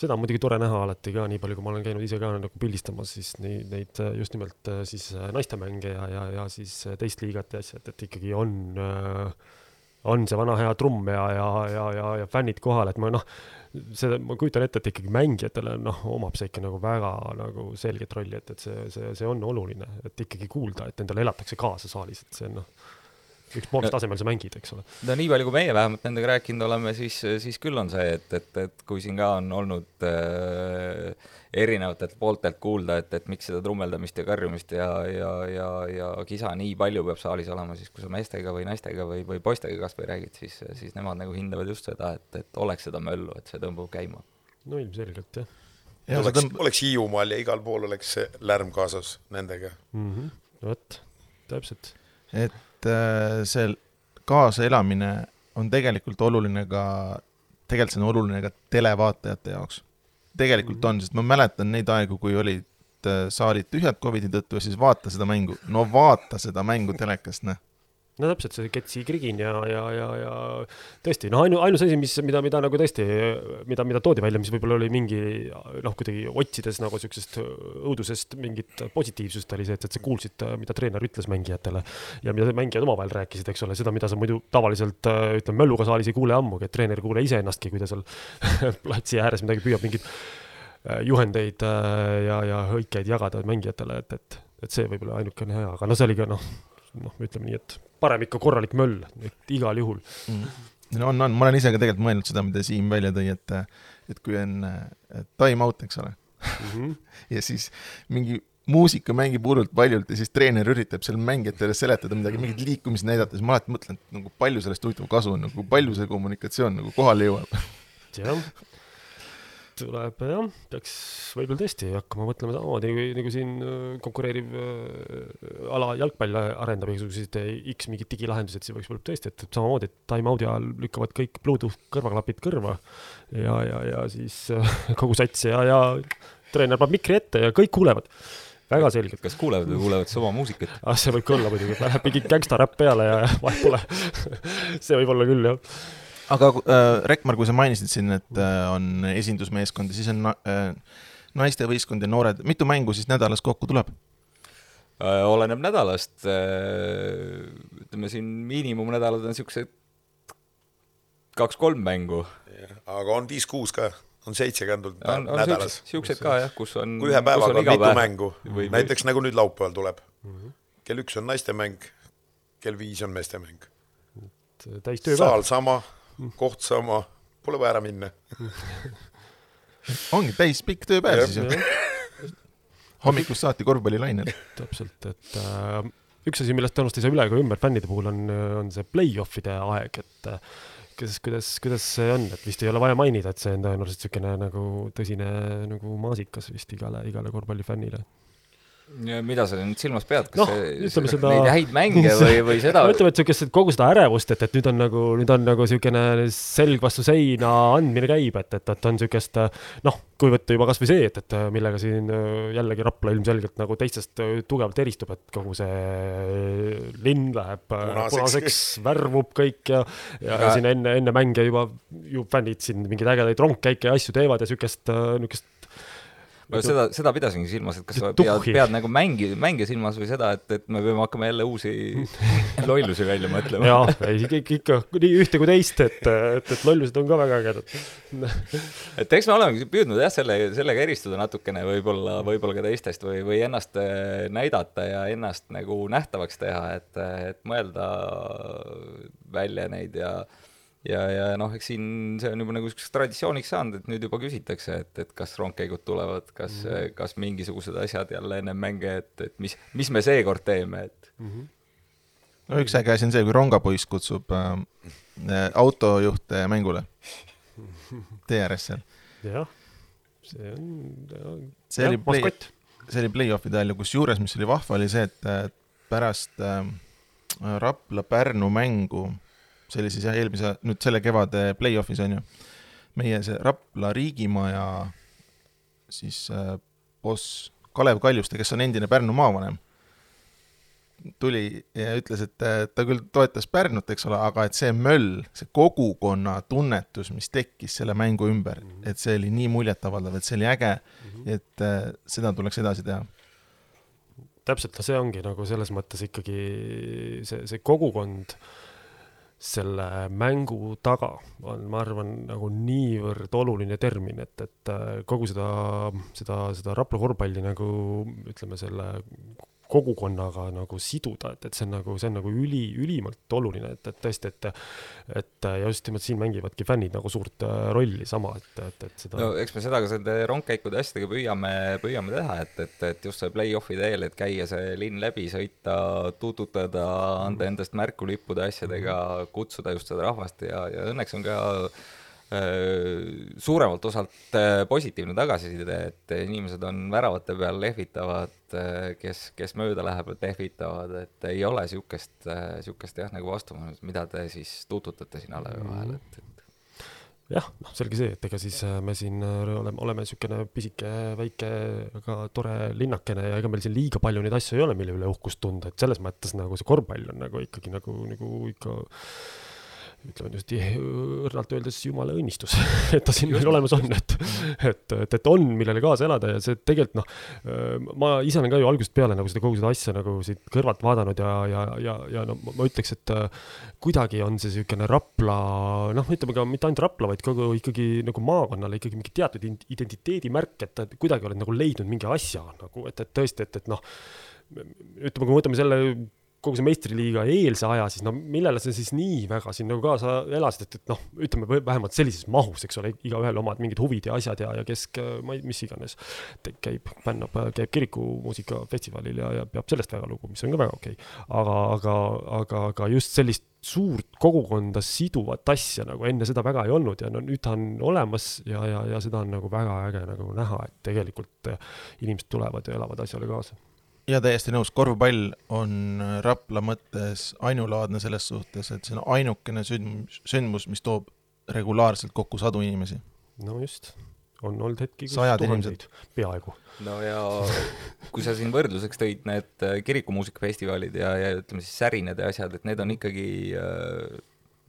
seda on muidugi tore näha alati ka, nii palju, kui ma olen käinud ise ka nagu pildistamas, siis neid, neid just nimelt siis naistemänge ja, ja, ja siis teist liigat ja asja, et, ikkagi on äh, on see vana hea trumm ja, ja, ja, ja, ja fännid kohal, et ma noh, see, ma kujutan ette, et ikkagi mängijatele noh, omab see ikka nagu väga nagu selget rolli, et, et see, see, see on oluline, et ikkagi kuulda, et endale elatakse kaasa saalis, et see on noh üks boks tasemel sa mängid, eks ole. no nii palju, kui meie vähemalt nendega rääkinud oleme, siis, siis küll on see, et, et, et kui siin ka on olnud äh, erinevatelt pooltelt kuulda, et, et miks seda trummeldamist ja karjumist ja, ja, ja, ja kisa nii palju peab saalis olema, siis kui sa meestega või naistega või, või poistega kas või räägid, siis, siis nemad nagu hindavad just seda, et, et oleks seda möllu, et see tõmbab käima. no ilmselgelt, jah. Ja, oleks tõmb..., oleks Hiiumaal ja igal pool oleks see lärm kaasas nendega mm. -hmm. vot, täpselt. et äh, see kaasaelamine on tegelikult oluline ka, tegelikult see on oluline ka televaatajate jaoks. Tegelikult on, sest ma mäletan neid aegu, kui olid äh, saalid tühjad Covidi tõttu ja siis vaata seda mängu, no vaata seda mängu telekast, noh no täpselt, see Getsi Krigin ja, ja, ja, ja tõesti, noh, ainu, ainus asi, mis, mida, mida nagu tõesti, mida, mida toodi välja, mis võib-olla oli mingi noh, kuidagi otsides nagu siuksest õudusest mingit positiivsust, oli see, et, et sa kuulsid, mida treener ütles mängijatele. Ja mida mängijad omavahel rääkisid, eks ole, seda, mida sa muidu tavaliselt ütleme, mölluga saalis ei kuule ammugi, et treener ei kuule iseennastki, kui ta seal platsi ääres midagi püüab mingit äh, juhendeid äh, ja, ja hõikeid jagada mängijatele, et, et, et see võib-olla ainukene hea, aga no see oli ka noh, noh, ütleme nii, et parem ikka korralik möll, et igal juhul mm.. no on, on, ma olen ise ka tegelikult mõelnud seda, mida Siim välja tõi, et, et kui on time out, eks ole mm. -hmm. ja siis mingi muusika mängib hullult paljult ja siis treener üritab seal mängijatele seletada midagi, mingeid liikumisi näidata, siis ma alati mõtlen, et nagu palju sellest huvitav kasu on, nagu palju see kommunikatsioon nagu kohale jõuab. jah, tuleb jah, peaks võib-olla tõesti hakkama mõtlema samamoodi nagu, nagu siin äh, konkureeriv äh, ala jalgpall arendab igasuguseid äh, X mingeid digilahendusi, et siis võiks võib-olla tõesti, et samamoodi, et time-out'i ajal lükkavad kõik Bluetooth kõrvaklapid kõrva ja, ja, ja siis kogu sats ja, ja treener paneb mikri ette ja kõik kuulevad väga selgelt. kas kuulevad või kuulevad sama muusikat? ah, see võib ka olla muidugi, läheb mingi gängstaräpp peale ja vahet pole see võib olla küll, jah aga äh, Rekmar, kui sa mainisid siin, et äh, on esindusmeeskond ja siis on äh, naistevõistkond ja noored, mitu mängu siis nädalas kokku tuleb äh,? oleneb nädalast äh,. ütleme siin miinimumnädalad on siuksed kaks-kolm mängu. aga on viis-kuus ka, on seitse kandnud nädalas. siuksed ka jah, kus on. kui ühe päevaga on mitu päev. mängu, näiteks või... nagu nüüd laupäeval tuleb mm. -hmm. kell üks on naistemäng, kell viis on meestemäng. täis tööpäev. saal sama koht sama, pole vaja ära minna ongi täis pikk tööpäev siis ju. hommikust saati korvpallilainel. täpselt, et äh, üks asi, millest tõenäoliselt ei saa üle ega ümber fännide puhul on, on see play-off'ide aeg, et äh, kuidas, kuidas, kuidas see on, et vist ei ole vaja mainida, et see on tõenäoliselt niisugune nagu tõsine nagu maasikas vist igale, igale korvpallifännile mida sa nüüd silmas pead, kas no, see, seda... neid häid mänge või, või seda? no ütleme, et siukest kogu seda ärevust, et, et nüüd on nagu, nüüd on nagu siukene selg vastu seina andmine käib, et, et, et on siukest noh, kui võtta juba kasvõi see, et, et millega siin jällegi Rapla ilmselgelt nagu teistest tugevalt eristub, et kogu see linn läheb punaseks, punaseks, värvub kõik ja, ja, ja siin enne, enne mänge juba ju fännid siin mingeid ägedaid rongkäike ja asju teevad ja siukest, niukest no seda, seda pidasingi silmas, et kas sa pead, pead nagu mängi, mänge silmas või seda, et, et me peame hakkama jälle uusi lollusi välja mõtlema. jah, ei ikka, ikka nii ühte kui teist, et, et, et lollused on ka väga ägedad et eks me olemegi püüdnud jah, selle, sellega eristuda natukene võib-olla, võib-olla ka teistest või, või ennast äh, näidata ja ennast nagu nähtavaks teha, et, et mõelda välja neid ja ja, ja noh, eks siin see on juba nagu niisuguseks traditsiooniks saanud, et nüüd juba küsitakse, et, et kas rongkäigud tulevad, kas mm, -hmm. kas mingisugused asjad jälle ennem mänge, et, et mis, mis me seekord teeme, et mm. -hmm. no üks äge asi on see, kui rongapoiss kutsub äh, autojuhte mängule tee ääres seal. jah, see on, see oli play, see oli play-off'ide ajal ja kusjuures, mis oli vahva, oli see, et pärast äh, Rapla-Pärnu mängu see oli siis jah, eelmise, nüüd selle kevade play-off'is on ju. meie see Rapla riigimaja siis äh, boss Kalev Kaljuste, kes on endine Pärnu maavanem, tuli ja ütles, et ta küll toetas Pärnut, eks ole, aga et see möll, see kogukonna tunnetus, mis tekkis selle mängu ümber mm, -hmm. et see oli nii muljetavaldav, et see oli äge mm, -hmm. et äh, seda tuleks edasi teha täpselt, see ongi nagu selles mõttes ikkagi see, see kogukond selle mängu taga on, ma arvan, nagu niivõrd oluline termin, et, et äh, kogu seda, seda, seda Rapla korvpalli nagu ütleme, selle kogukonnaga nagu siduda, et, et see on nagu, see on nagu üli, ülimalt oluline, et, et tõesti, et et ja just nimelt siin mängivadki fännid nagu suurt äh, rolli sama, et, et, et seda no eks me seda ka nende rongkäikude asjadega püüame, püüame teha, et, et, et just see play-off'i teel, et käia see linn läbi, sõita, tuututada, anda endast märku lippude asjadega, kutsuda just seda rahvast ja, ja õnneks on ka suuremalt osalt äh, positiivne tagasiside, et inimesed on väravate peal, lehvitavad, äh, kes, kes mööda läheb, lehvitavad, et ei ole niisugust, niisugust jah, nagu vastupanust, mida te siis tuututate siin alevi vahel, et, et jah, noh, selge see, et ega siis me siin oleme, oleme niisugune pisike, väike, väga tore linnakene ja ega meil siin liiga palju neid asju ei ole, mille üle uhkust tunda, et selles mõttes nagu see korvpall on nagu ikkagi nagu, nagu ikka ütleme niimoodi õrnalt öeldes jumala õnnistus, et ta siin meil olemas on, et, et, et, et on, millele kaasa elada ja see tegelikult noh, ma ise olen ka ju algusest peale nagu seda kogu seda asja nagu siit kõrvalt vaadanud ja, ja, ja, ja no ma ütleks, et kuidagi on see niisugune Rapla, noh, ütleme ka mitte ainult Rapla, vaid kogu ikkagi nagu maakonnale ikkagi mingi teatud identiteedimärk, et kuidagi oled nagu leidnud mingi asja nagu, et, et tõesti, et, et noh, ütleme, kui me võtame selle kogu see meistriliiga eelse aja, siis no millele sa siis nii väga siin nagu kaasa elasid, et, et noh, ütleme vähemalt sellises mahus, eks ole, igaühel omad mingid huvid ja asjad ja, ja kes, ma ei, mis iganes, käib, fännab, käib kirikumuusikafestivalil ja, ja peab sellest väga lugu, mis on ka väga okei. Okay.. aga, aga, aga, aga just sellist suurt kogukonda siduvat asja nagu enne seda väga ei olnud ja no nüüd ta on olemas ja, ja, ja seda on nagu väga äge nagu näha, et tegelikult inimesed tulevad ja elavad asjale kaasa ja täiesti nõus, korvpall on Rapla mõttes ainulaadne selles suhtes, et see on ainukene sündmus, sündmus, mis toob regulaarselt kokku sadu inimesi. no just, on olnud hetki, kus sajad inimesed, peaaegu. no ja kui sa siin võrdluseks tõid need äh, kirikumuusikafestivalid ja, ja ütleme siis särined ja asjad, et need on ikkagi äh,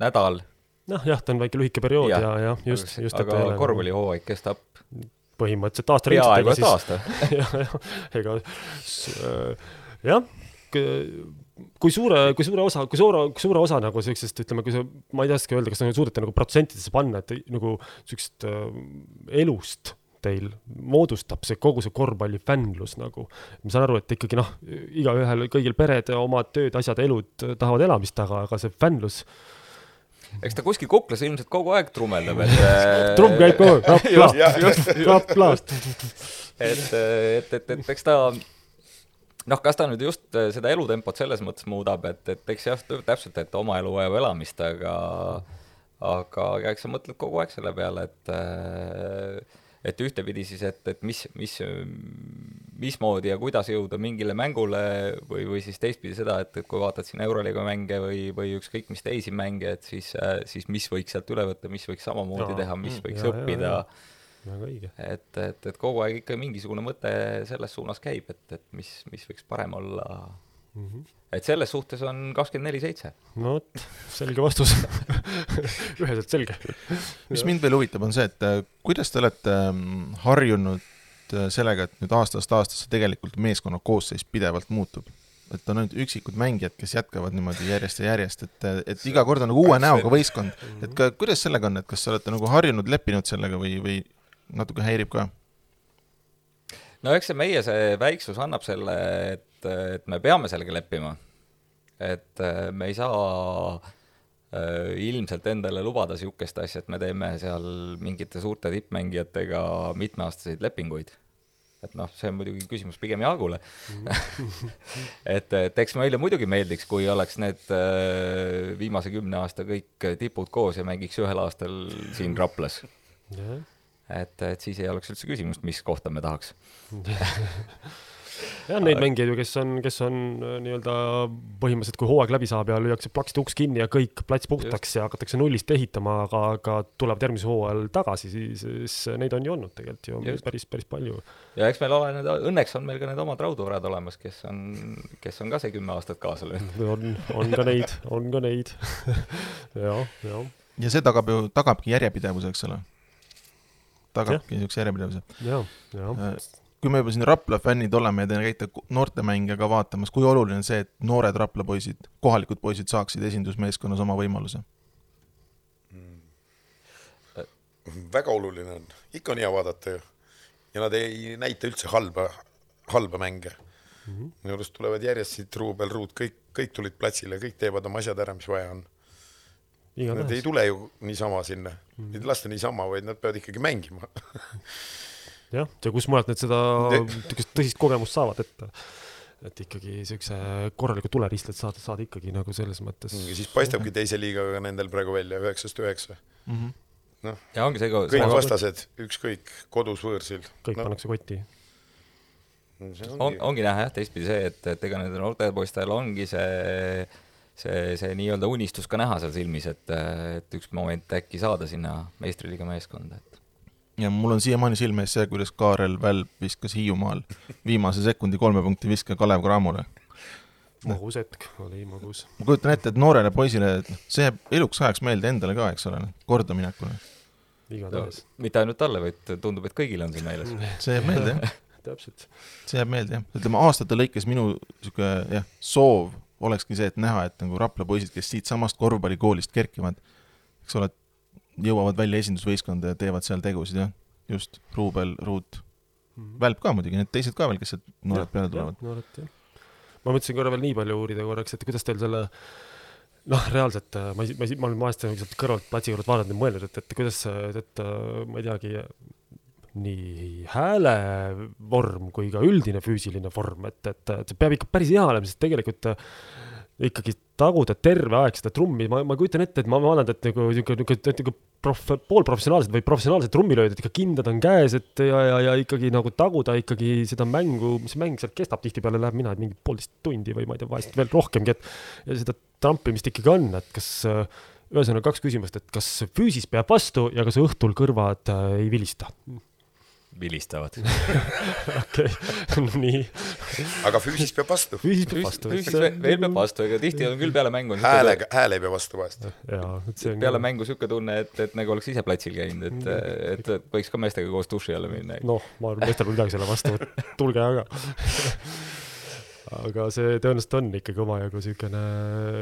nädal. noh, jah, ta on väike lühike periood ja, ja, ja just, just. aga korvpallihooaeg kestab põhimõtteliselt aastaringselt. peaaegu et aasta. ega äh, jah, kui suure, kui suure osa, kui suure, kui suure osa nagu siuksest, ütleme, kui sa, ma ei oska öelda, kas te suudate nagu protsentidesse panna, et nagu siukest äh, elust teil moodustab see kogu see korvpallifännlus nagu. ma saan aru, et ikkagi noh, igaühel, kõigil pered, omad tööd, asjad, elud tahavad elamist taga, aga see fännlus äh, eks ta kuskil kuklas ilmselt kogu aeg trummeldab, et trumm käib kogu aeg, rapla, rapla. et, et, et, et eks ta noh, kas ta nüüd just seda elutempot selles mõttes muudab, et, et eks jah, täpselt, et oma elu vajab elamist, aga aga eks sa mõtled kogu aeg selle peale, et et ühtepidi siis, et, et mis, mis, mismoodi ja kuidas jõuda mingile mängule või, või siis teistpidi seda, et, et kui vaatad siin Euroliiga mänge või, või ükskõik mis teisi mänge, et siis, siis mis võiks sealt üle võtta, mis võiks samamoodi no, teha, mis mm, võiks ja, õppida. väga õige. et, et, et kogu aeg ikka mingisugune mõte selles suunas käib, et, et mis, mis võiks parem olla mm. -hmm. et selles suhtes on kakskümmend neli seitse. no vot, selge vastus üheselt selge. mis mind veel huvitab, on see, et äh, kuidas te olete ähm, harjunud äh, sellega, et nüüd aastast aastasse tegelikult meeskonna koosseis pidevalt muutub? et on ainult üksikud mängijad, kes jätkavad niimoodi järjest ja järjest, et, et iga kord on nagu uue näoga võistkond. et ka, kuidas sellega on, et kas te olete nagu harjunud, leppinud sellega või, või natuke häirib ka? no eks see meie see väiksus annab selle, et et, me peame sellega leppima. et äh, me ei saa äh, ilmselt endale lubada niisugust asja, et me teeme seal mingite suurte tippmängijatega mitmeaastaseid lepinguid. Et noh, see on muidugi küsimus pigem Jaagule. Et, et eks meile muidugi meeldiks, kui oleks need äh, viimase kümne aasta kõik tipud koos ja mängiks ühel aastal siin Raplas. Et, et siis ei oleks üldse küsimust, mis kohta me tahaks jah, neid mängijaid ju, kes on, kes on äh, nii-öelda põhimõtteliselt, kui hooaeg läbi saab ja lüüakse plaksti uks kinni ja kõik plats puhtaks Just. ja hakatakse nullist ehitama, aga, aga tulevad järgmisel hooajal tagasi, siis, siis neid on ju olnud tegelikult ju Just. päris, päris palju. ja eks meil ole need, õnneks on meil ka need omad raudvarad olemas, kes on, kes on ka see kümme aastat kaasa löönud. on, on ka neid, on ka neid jah, jah. ja see tagab ju, tagabki järjepidevuse, eks ole tagabki niisuguse järjepidevuse. jah, jah äh, kui me juba siin Rapla fännid oleme ja te käite noortemänge ka vaatamas, kui oluline on see, et noored Rapla poisid, kohalikud poisid saaksid esindusmeeskonnas oma võimaluse mm.? väga oluline on, ikka on hea vaadata ju. ja nad ei näita üldse halba, halba mänge mm. -hmm. minu arust tulevad järjest siit Ruubel, Ruut, kõik, kõik tulid platsile, kõik teevad oma asjad ära, mis vaja on. Nad ei tule ju niisama sinna mm, -hmm. ei lasta niisama, vaid nad peavad ikkagi mängima jah, ja kus mujalt need seda niisugust tõsist kogemust saavad, et et ikkagi siukse korraliku tuleristled saada, saada ikkagi nagu selles mõttes. ja siis paistabki teise liigaga nendel praegu välja üheksast üheksa mm -hmm.. noh, ja ongi see ka. kõik vastased, ükskõik, kodus, võõrsil. kõik no. pannakse kotti ongi... on, ongi näha jah, teistpidi see, et, et ega nendel noortepoistel ongi see, see, see nii-öelda unistus ka näha seal silmis, et, et üks moment äkki saada sinna meistriliiga meeskonda, et ja mul on siiamaani silme ees see, kuidas Kaarel Välp viskas Hiiumaal viimase sekundi kolme punkti viske Kalev Cramole. magus hetk, oli magus. ma kujutan ette, et noorele poisile, et see jääb eluks ajaks meelde endale ka, eks ole, kordaminekule. igatahes no,. mitte ainult talle, vaid tundub, et kõigile on see meeles. see jääb meelde, jah täpselt. see jääb meelde, jah. ütleme, aastate lõikes minu niisugune jah, soov olekski see, et näha, et nagu Rapla poisid, kes siitsamast korvpallikoolist kerkivad, eks ole, jõuavad välja esindusvõistkonda ja teevad seal tegusid, jah, just, Ruubel, Ruut mm, -hmm. Välp ka muidugi, need teised ka veel, kes sealt noored peale tulevad. noored, jah. ma mõtlesin korra veel nii palju uurida korraks, et kuidas teil selle noh, reaalselt ma ei, ma ei, ma olen vahest nagu sealt kõrvalt platsi juurde vaadanud ja mõelnud, et, et kuidas, et ma ei teagi, nii häälevorm kui ka üldine füüsiline vorm, et, et, et see peab ikka päris hea olema, sest tegelikult ikkagi taguda terve aeg seda trummi, ma, ma kujutan ette, et ma vaatan, et nagu niisugune, niisugune, niisugune prof-, poolprofessionaalsed või professionaalsed trummilööjad, ikka kindad on käes, et ja, ja, ja ikkagi nagu taguda ikkagi seda mängu, mis mäng sealt kestab, tihtipeale läheb mina mingi poolteist tundi või ma ei tea, vahest veel rohkemgi, et ja seda trampimist ikkagi on, et kas ühesõnaga kaks küsimust, et kas füüsis peab vastu ja kas õhtul kõrvad äh, ei vilista? Vilistavad okei, nii. aga füüsis peab vastu. füüsis peab vastu. füüsis veel peab vastu, ega tihti on küll peale mängu. häälega, hääl ei pea vastu vahest. peale on... mängu sihuke tunne, et, et nagu oleks ise platsil käinud, et, et, et võiks ka meestega koos duši alla minna. noh, ma arvan, meestel pole midagi selle vastu, tulge aga aga see tõenäoliselt on ikkagi omajagu niisugune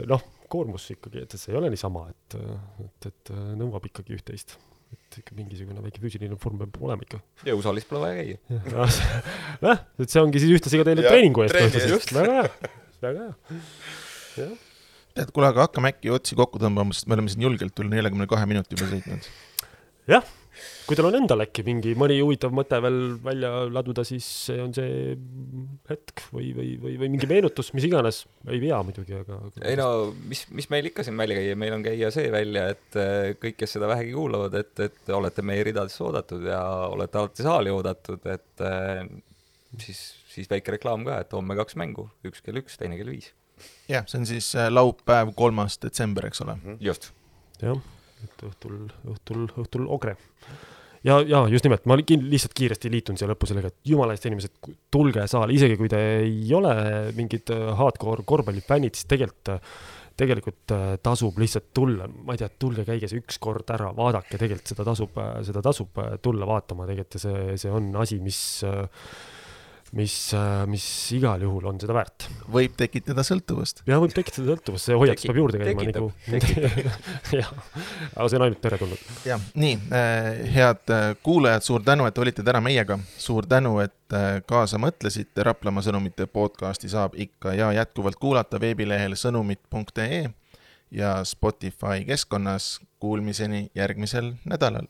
noh, koormus ikkagi, et see ei ole niisama, et, et, et nõuab ikkagi üht-teist et ikka mingisugune väike füüsiline vorm peab olema ikka. jõusaalis pole vaja käia. noh, et see ongi siis ühtlasi ka teile treeningu eest. just, väga hea, väga hea. jah. tead, kuule, aga hakkame äkki otsi kokku tõmbama, sest me oleme siin julgelt üle neljakümne kahe minuti juba sõitnud. jah kui teil on endal äkki mingi mõni huvitav mõte veel välja laduda, siis see on see hetk või, või, või, või mingi meenutus, mis iganes, ei pea muidugi, aga. ei no mis, mis meil ikka siin välja käia, meil on käia see välja, et äh, kõik, kes seda vähegi kuulavad, et, et olete meie ridades oodatud ja olete alati saali oodatud, et äh, siis, siis väike reklaam ka, et homme kaks mängu, üks kell üks, teine kell viis. jah, see on siis äh, laupäev, kolmas detsember, eks ole. just. jah, et õhtul, õhtul, õhtul Ogre ja, ja just nimelt, ma lihtsalt kiiresti liitun siia lõppu sellega, et jumala eest, inimesed, tulge saali, isegi kui te ei ole mingid äh, hardcore korvpallifännid, siis tegelikult tegelikult äh, tasub lihtsalt tulla, ma ei tea, tulge, käige see üks kord ära, vaadake, tegelikult seda tasub, äh, seda tasub tulla vaatama. Tegelikult ja see, see on asi, mis, äh, mis igal juhul on seda väärt. võib tekitada sõltuvust. jah, võib tekitada sõltuvust, see hoiatus peab juurde käima nagu. jah, aga see on ainult teretulnud. jah, nii äh,, head äh, kuulajad, suur tänu, et olite täna meiega. suur tänu, et äh, kaasa mõtlesite. Raplamaa sõnumite podcasti saab ikka ja jätkuvalt kuulata veebilehel sõnumid.ee ja Spotify keskkonnas. Kuulmiseni järgmisel nädalal